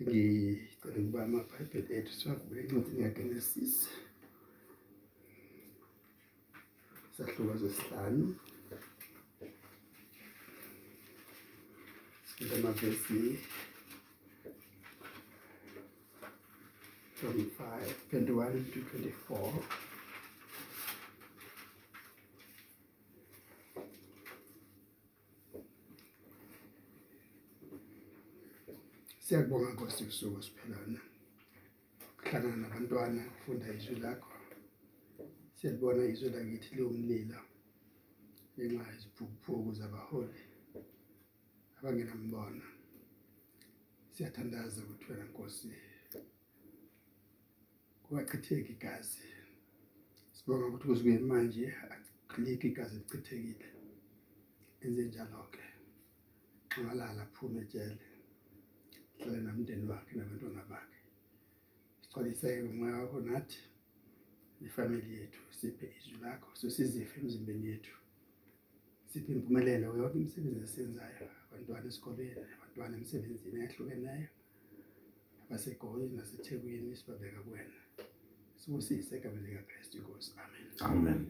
ngicela ukuba amabhayibheli ethu siwavule encwadini yaGenesis sahluka sesihlanu sifunda amavesi from 5 21 to 24 Siyabonga Nkosi kusuku siphelana. Kuhlangana nabantwana ufunda izwi lakho. Siyabona izwi lakithi liwumlilo. Ngenxa yeziphuphuku zabaholi abangenambono. Siyathandaza ukuthi wena Nkosi kuwachitheka igazi. Sibonga ukuthi kuzuke manje akulike igazi lichithekile. Enze njalo ke. Xamalala aphume ejele. Hlale namndeni wakhe nabantwana bakhe. Sixolise umoya wakho nathi ifamily yethu siphe izwi lakho sosizife emzimbeni yethu. Siphe impumelelo yonke imisebenzi esiyenzayo abantwana esikoleni abantwana emsebenzini eyahlukeneyo abaseGoli naseThekwini sibabeka kuwena. Sibusise egameni likaKristu inkosi. Amen. Amen.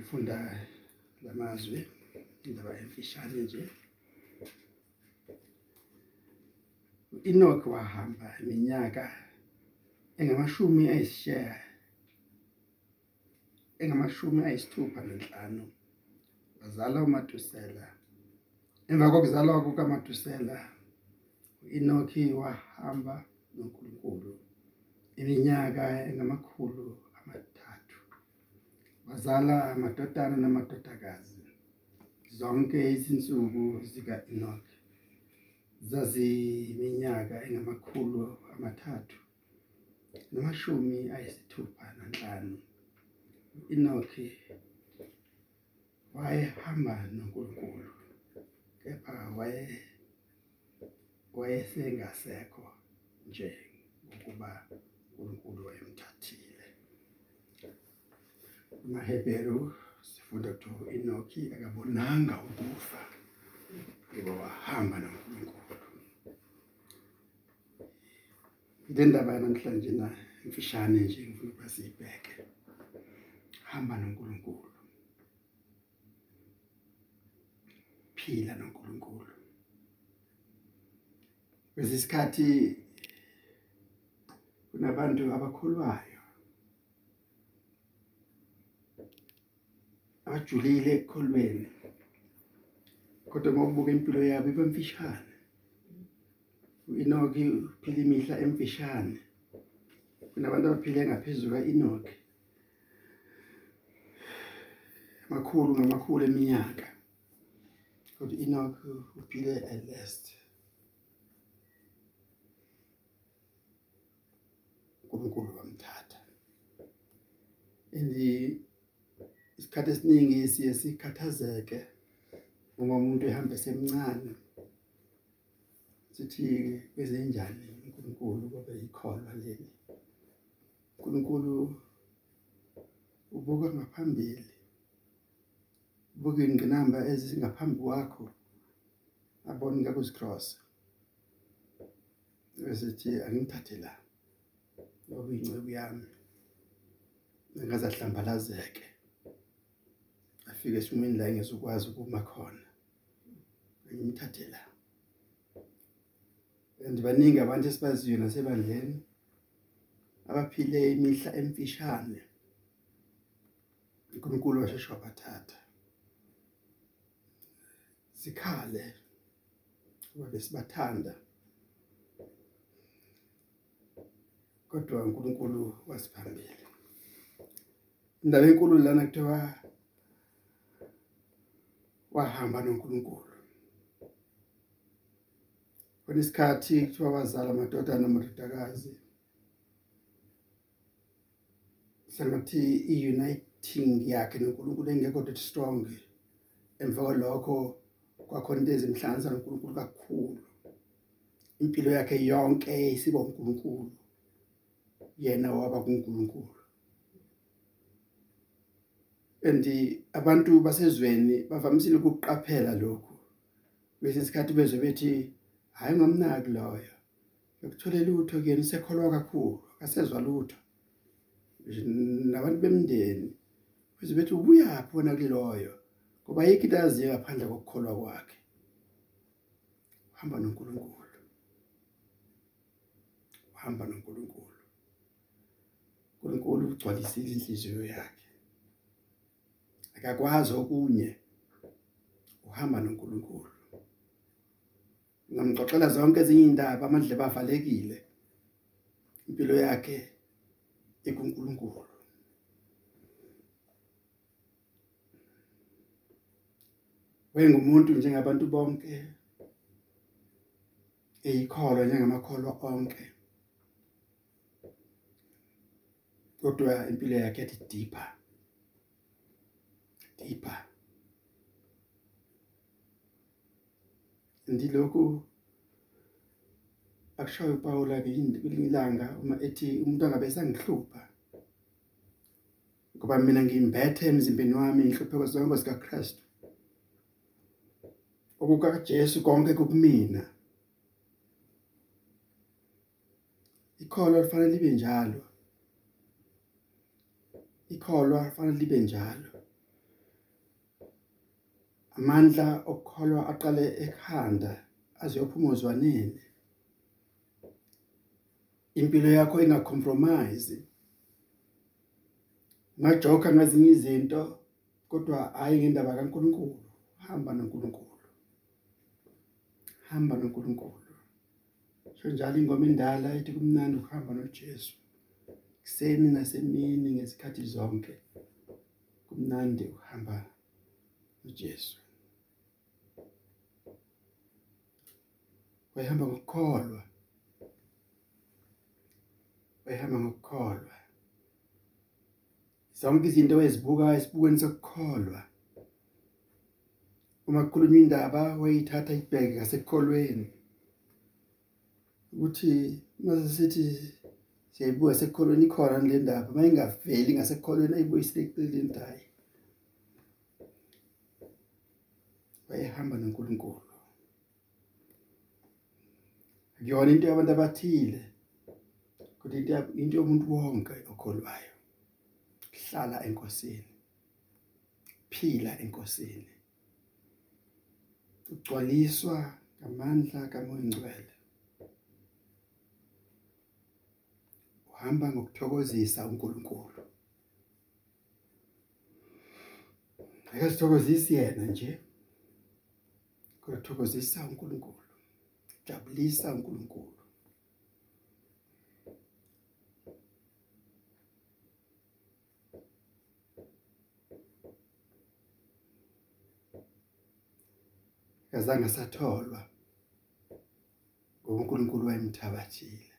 ifunda lamazwi indaba emfishane nje. Enoch wahamba iminyaka engamashumi ayisishaya engamashumi ayisithupha nanhlanu wazala uMatusela. Emva kokuzalwa kukaMatusela uEnoki wahamba noNkulunkulu iminyaka engamakhulu amathathu. Wazala amadodana namadodakazi zonke izinsuku zikaEnoki zaziminyaka engamakhulu amathathu namashumi ayisithupha nanhlanu Enoki wayehamba noNkulunkulu kepha waye wayesengasekho nje ukuba uNkulunkulu wayemthathile. uMaheberu sifunda ukuthi uEnoki akabonanga ukufa ngoba wahamba noNkulunkulu. Le ndaba namhlanje na? Imfishane nje ngifuna ukuba siyibheke. Hamba noNkulunkulu. Phila noNkulunkulu. Kwesikhathi kunabantu abakholwayo abajulile ekukholweni kodwa mawubuka impilo yabo ibemfishane uEnoki uphila imihla emfishane kunabantu abaphile ngaphezulu kaEnoki makhulu ngamakhulu eminyaka. Kodwa Enoki uphile at last. uNkulunkulu wamthatha. Indi isikhathi esiningi siye sikhathazeke uma umuntu ehamba semncane sithi kwezenjani uNkulunkulu? Ngoba ikholwa leli. uNkulunkulu ubuka ngaphambili ubuka ingqinamba ezingaphambi kwakho abone ngakuzicross bese angithathe la ngoba ingcebo yami ngaze ahlambalazeke afike esimweni la engizokwazi ukuma khona. Ngimthathe la. And baningi abantu esibaziyo nasebandleni abaphile imihla emfishane. uNkulunkulu washesha wabathatha sikhale ngoba besibathanda. Kodwa uNkulunkulu wasiphambili. Indaba enkulu lana kuthiwa wahamba noNkulunkulu. Kwesikhathi kuthiwa wazala amadodana namadodakazi sengathi iuniting yakhe noNkulunkulu engekho that strong. Emva kwalokho kwakhona into ezimhlanza noNkulunkulu kakhulu. Impilo yakhe yonke isiba uNkulunkulu. Yena waba kuNkulunkulu. Endi abantu basezweni bavamisile ukuqaphela lokhu. Bese isikhathi bezwe bethi hayi ngomnaki loyo. Ukutholela lutho kuyena isekholwa kakhulu akasezwa lutho. Nabantu bemndeni bese bethi ubuyaphi wona kuloyo ngoba yikho into aziyo ngaphandle kokukholwa kwakhe. Uhamba noNkulunkulu. Uhamba noNkulunkulu. uNkulunkulu ugcwalisile inhliziyo yakhe. Akakwazi okunye. Uhamba noNkulunkulu. Ngamxoxela zonke ezinye indaba amandle bavalekile. Impilo yakhe ekuNkulunkulu wengumuntu njengabantu bonke eyikholwa njengamakholwa onke. Kodwa impilo yakhe yathi deeper deeper. Ndilokhu akushayo uPaula ngelilanga uma ethi umuntu angabe sangihlupha ngoba mina ngimbethe emzimbeni wami inhlupheko zonke zikaKristu. okukaJesu konke kukumina. Ikholwa lifanele libe njalo. Ikholwa lifanele libe njalo. Amandla okukholwa aqale ekhanda aziyophuma ozwaneni impilo yakho ingacompromise ngajoka ngazinye izinto kodwa hayi ngendaba kaNkuluNkulu. Hamba noNkulunkulu. Hamba noNkulunkulu. So njalo ingoma endala ethi kumnandi ukuhamba noJesu. Kuseni nasemini ngesikhathi zonke kumnandi ukuhamba noJesu. Wayehamba ngokukholwa. Wayehamba ngokukholwa. Zonke izinto ezibuka esibukweni sokukholwa uma kukhulunywa indaba wayithatha ibheke ngasekholweni ukuthi mase sithi siyayibuka sekholweni ikhona le ndaba. Mayingaveli ngasekholweni ayibuyisile eceleni tayi wayehamba noNkulunkulu. Akuyona into yabantu abathile kodwa into into yomuntu wonke okholwayo hlala enkosini phila enkosini. Ugcwaliswa ngamandla kaMoya Ngcwele uhamba ngokuthokozisa uNkulunkulu. Akasithokozisi yena nje kuthokozisa uNkulunkulu. Jabulisa uNkulunkulu. Kazange satholwa uNkulunkulu wayemthabathile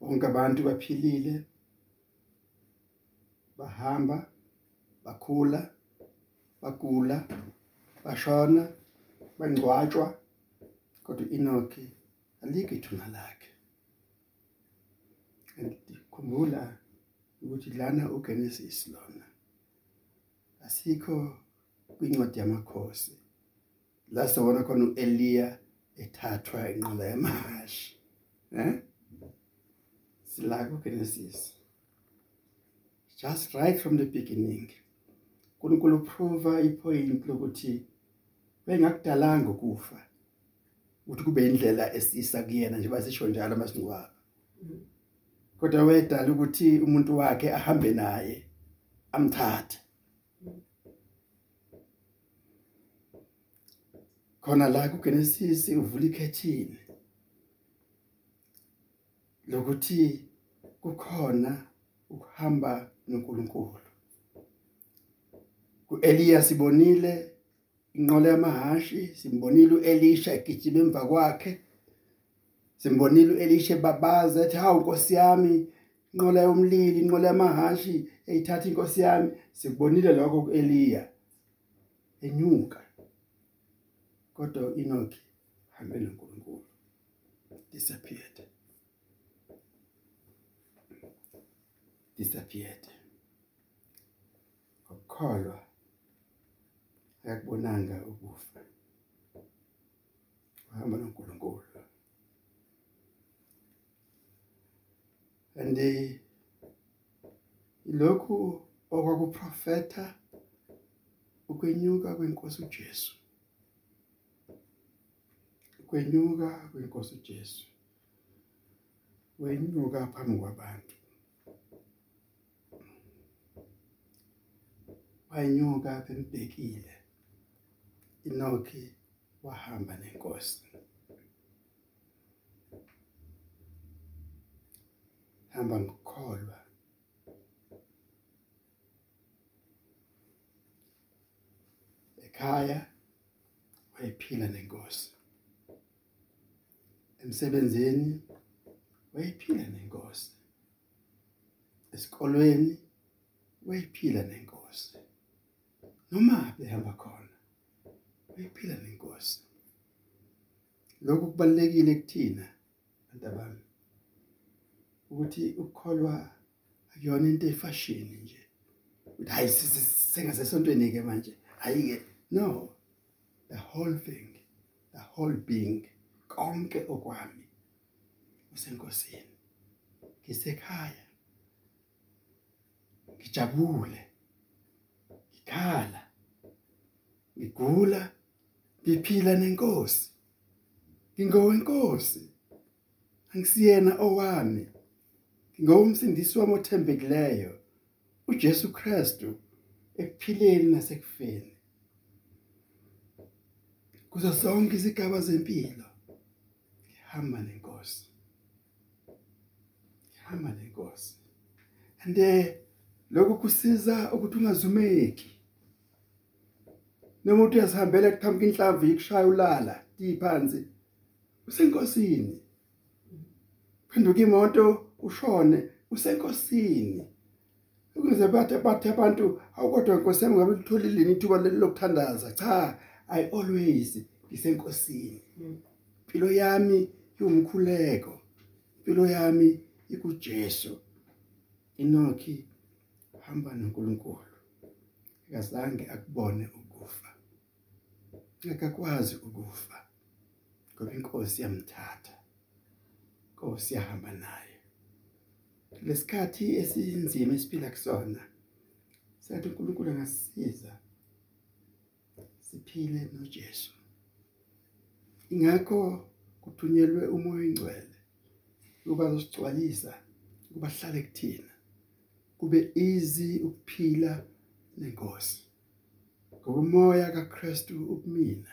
bonke abantu baphilile bahamba bakhula bagula bashona. Bangcwatshwa kodwa Enoki alikho ithuna lakhe. Ngikhumbula ukuthi lana uGenesis lona asikho kwincwadi yamakhosi. La sibona khona uEliya ethathwa inqola yamahashi eh silako Genesis just right from the beginning uNkulunkulu prove ipoint lokuthi bengakudalanga ukufa. Ukuthi kube indlela esisa kuyena nje basisho njalo masingcwaba kodwa wedala ukuthi umuntu wakhe ahambe naye amthathe. Khona la kuGenesis uvula ikhethini lokuthi kukhona ukuhamba noNkulunkulu. kuEliya sibonile inqola yamahashi simbonile uElisha egijima emva kwakhe. Simbonile uElisha babaza ethi hawu Nkosi yami inqola yomlili inqola yamahashi eyithatha inkosi yami. Sikubonile lokho kuEliya. Enyuka. Kodwa uEnoch hambe noNkulunkulu. Disappeared. Disappeared. Ukukholwa akubonanga ukufa. Hamba noNkulunkulu. And eh, lokhu okwakuprofeta ukwenyuka kwenkosi uJesu. Ukwenyuka kwenkosi uJesu. Wenyuka phambi kwabantu. Wanyuka bembhekile inokhi wahamba nenkosi. Hamba ngokholwa. Ekhaya wayephila nenkosi. Emsebenzini wayephila nenkosi. Esikolweni wayephila nenkosi. Noma behamba khona? Wayephila nenkosi lokhu kubalekile kuthina bantabami ukuthi ukukholwa akuyona into efashini nje. Ukuthi hayi sengasesontweni ke manje hayi ke no the whole thing the whole being konke okwami usenkosini. Ngisekhaya ngijabule ngikhala ngigula ngiphila nenkosi. Ngingowenkosi angisiyena owami. Ngowumsindisi wami othembekileyo uJesu Kristu ekuphileni nasekufeni. Kuzo zonke izigaba zempilo ngihamba nenkosi. Ngihamba nenkosi. Ande lokhu kusiza ukuthi ungazumeki. Noma uthi uyasihambela kuqhamuka inhlamvu ikushaya ulala tiphansi usenkosini. Phenduka imoto ushone usenkosini. Ukuze bathe bathe abantu awukodwa inkosi yami ngabe litholile ithuba lokuthandaza? Cha i always ngisenkosini. Impilo yami iwumkhuleko. Impilo yami ikuJesu. Inokhi hamba noNkulunkulu. Akazange akubone akakwazi ukufa. Ngoba inkosi yamthatha. Inkosi yahamba naye. Lesikhathi esinzima esiphila kusona sathi uNkulunkulu angasisiza siphile noJesu. Ingakho kuthunyelwe umoya oyingcwele ukuba zosigcwalisa ukuba hlale kuthina kube easy ukuphila nenkosi. Umoya kaKristu ukumina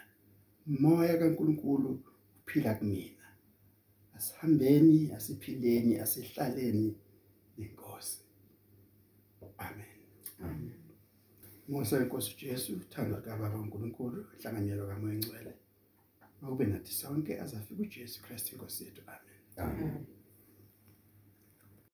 umoya kaNkuluNkulu uphila kumina. Asihambeni asiphileni asihlaleni nenkosi. Amen. Amen. Musa inkosi uJesu uthando kaBaba uNkulunkulu inhlanganyelo kaMoya oNgcwele Akube nathi sonke azafika uJesu Kristu inkosi yethu. Amen. Amen.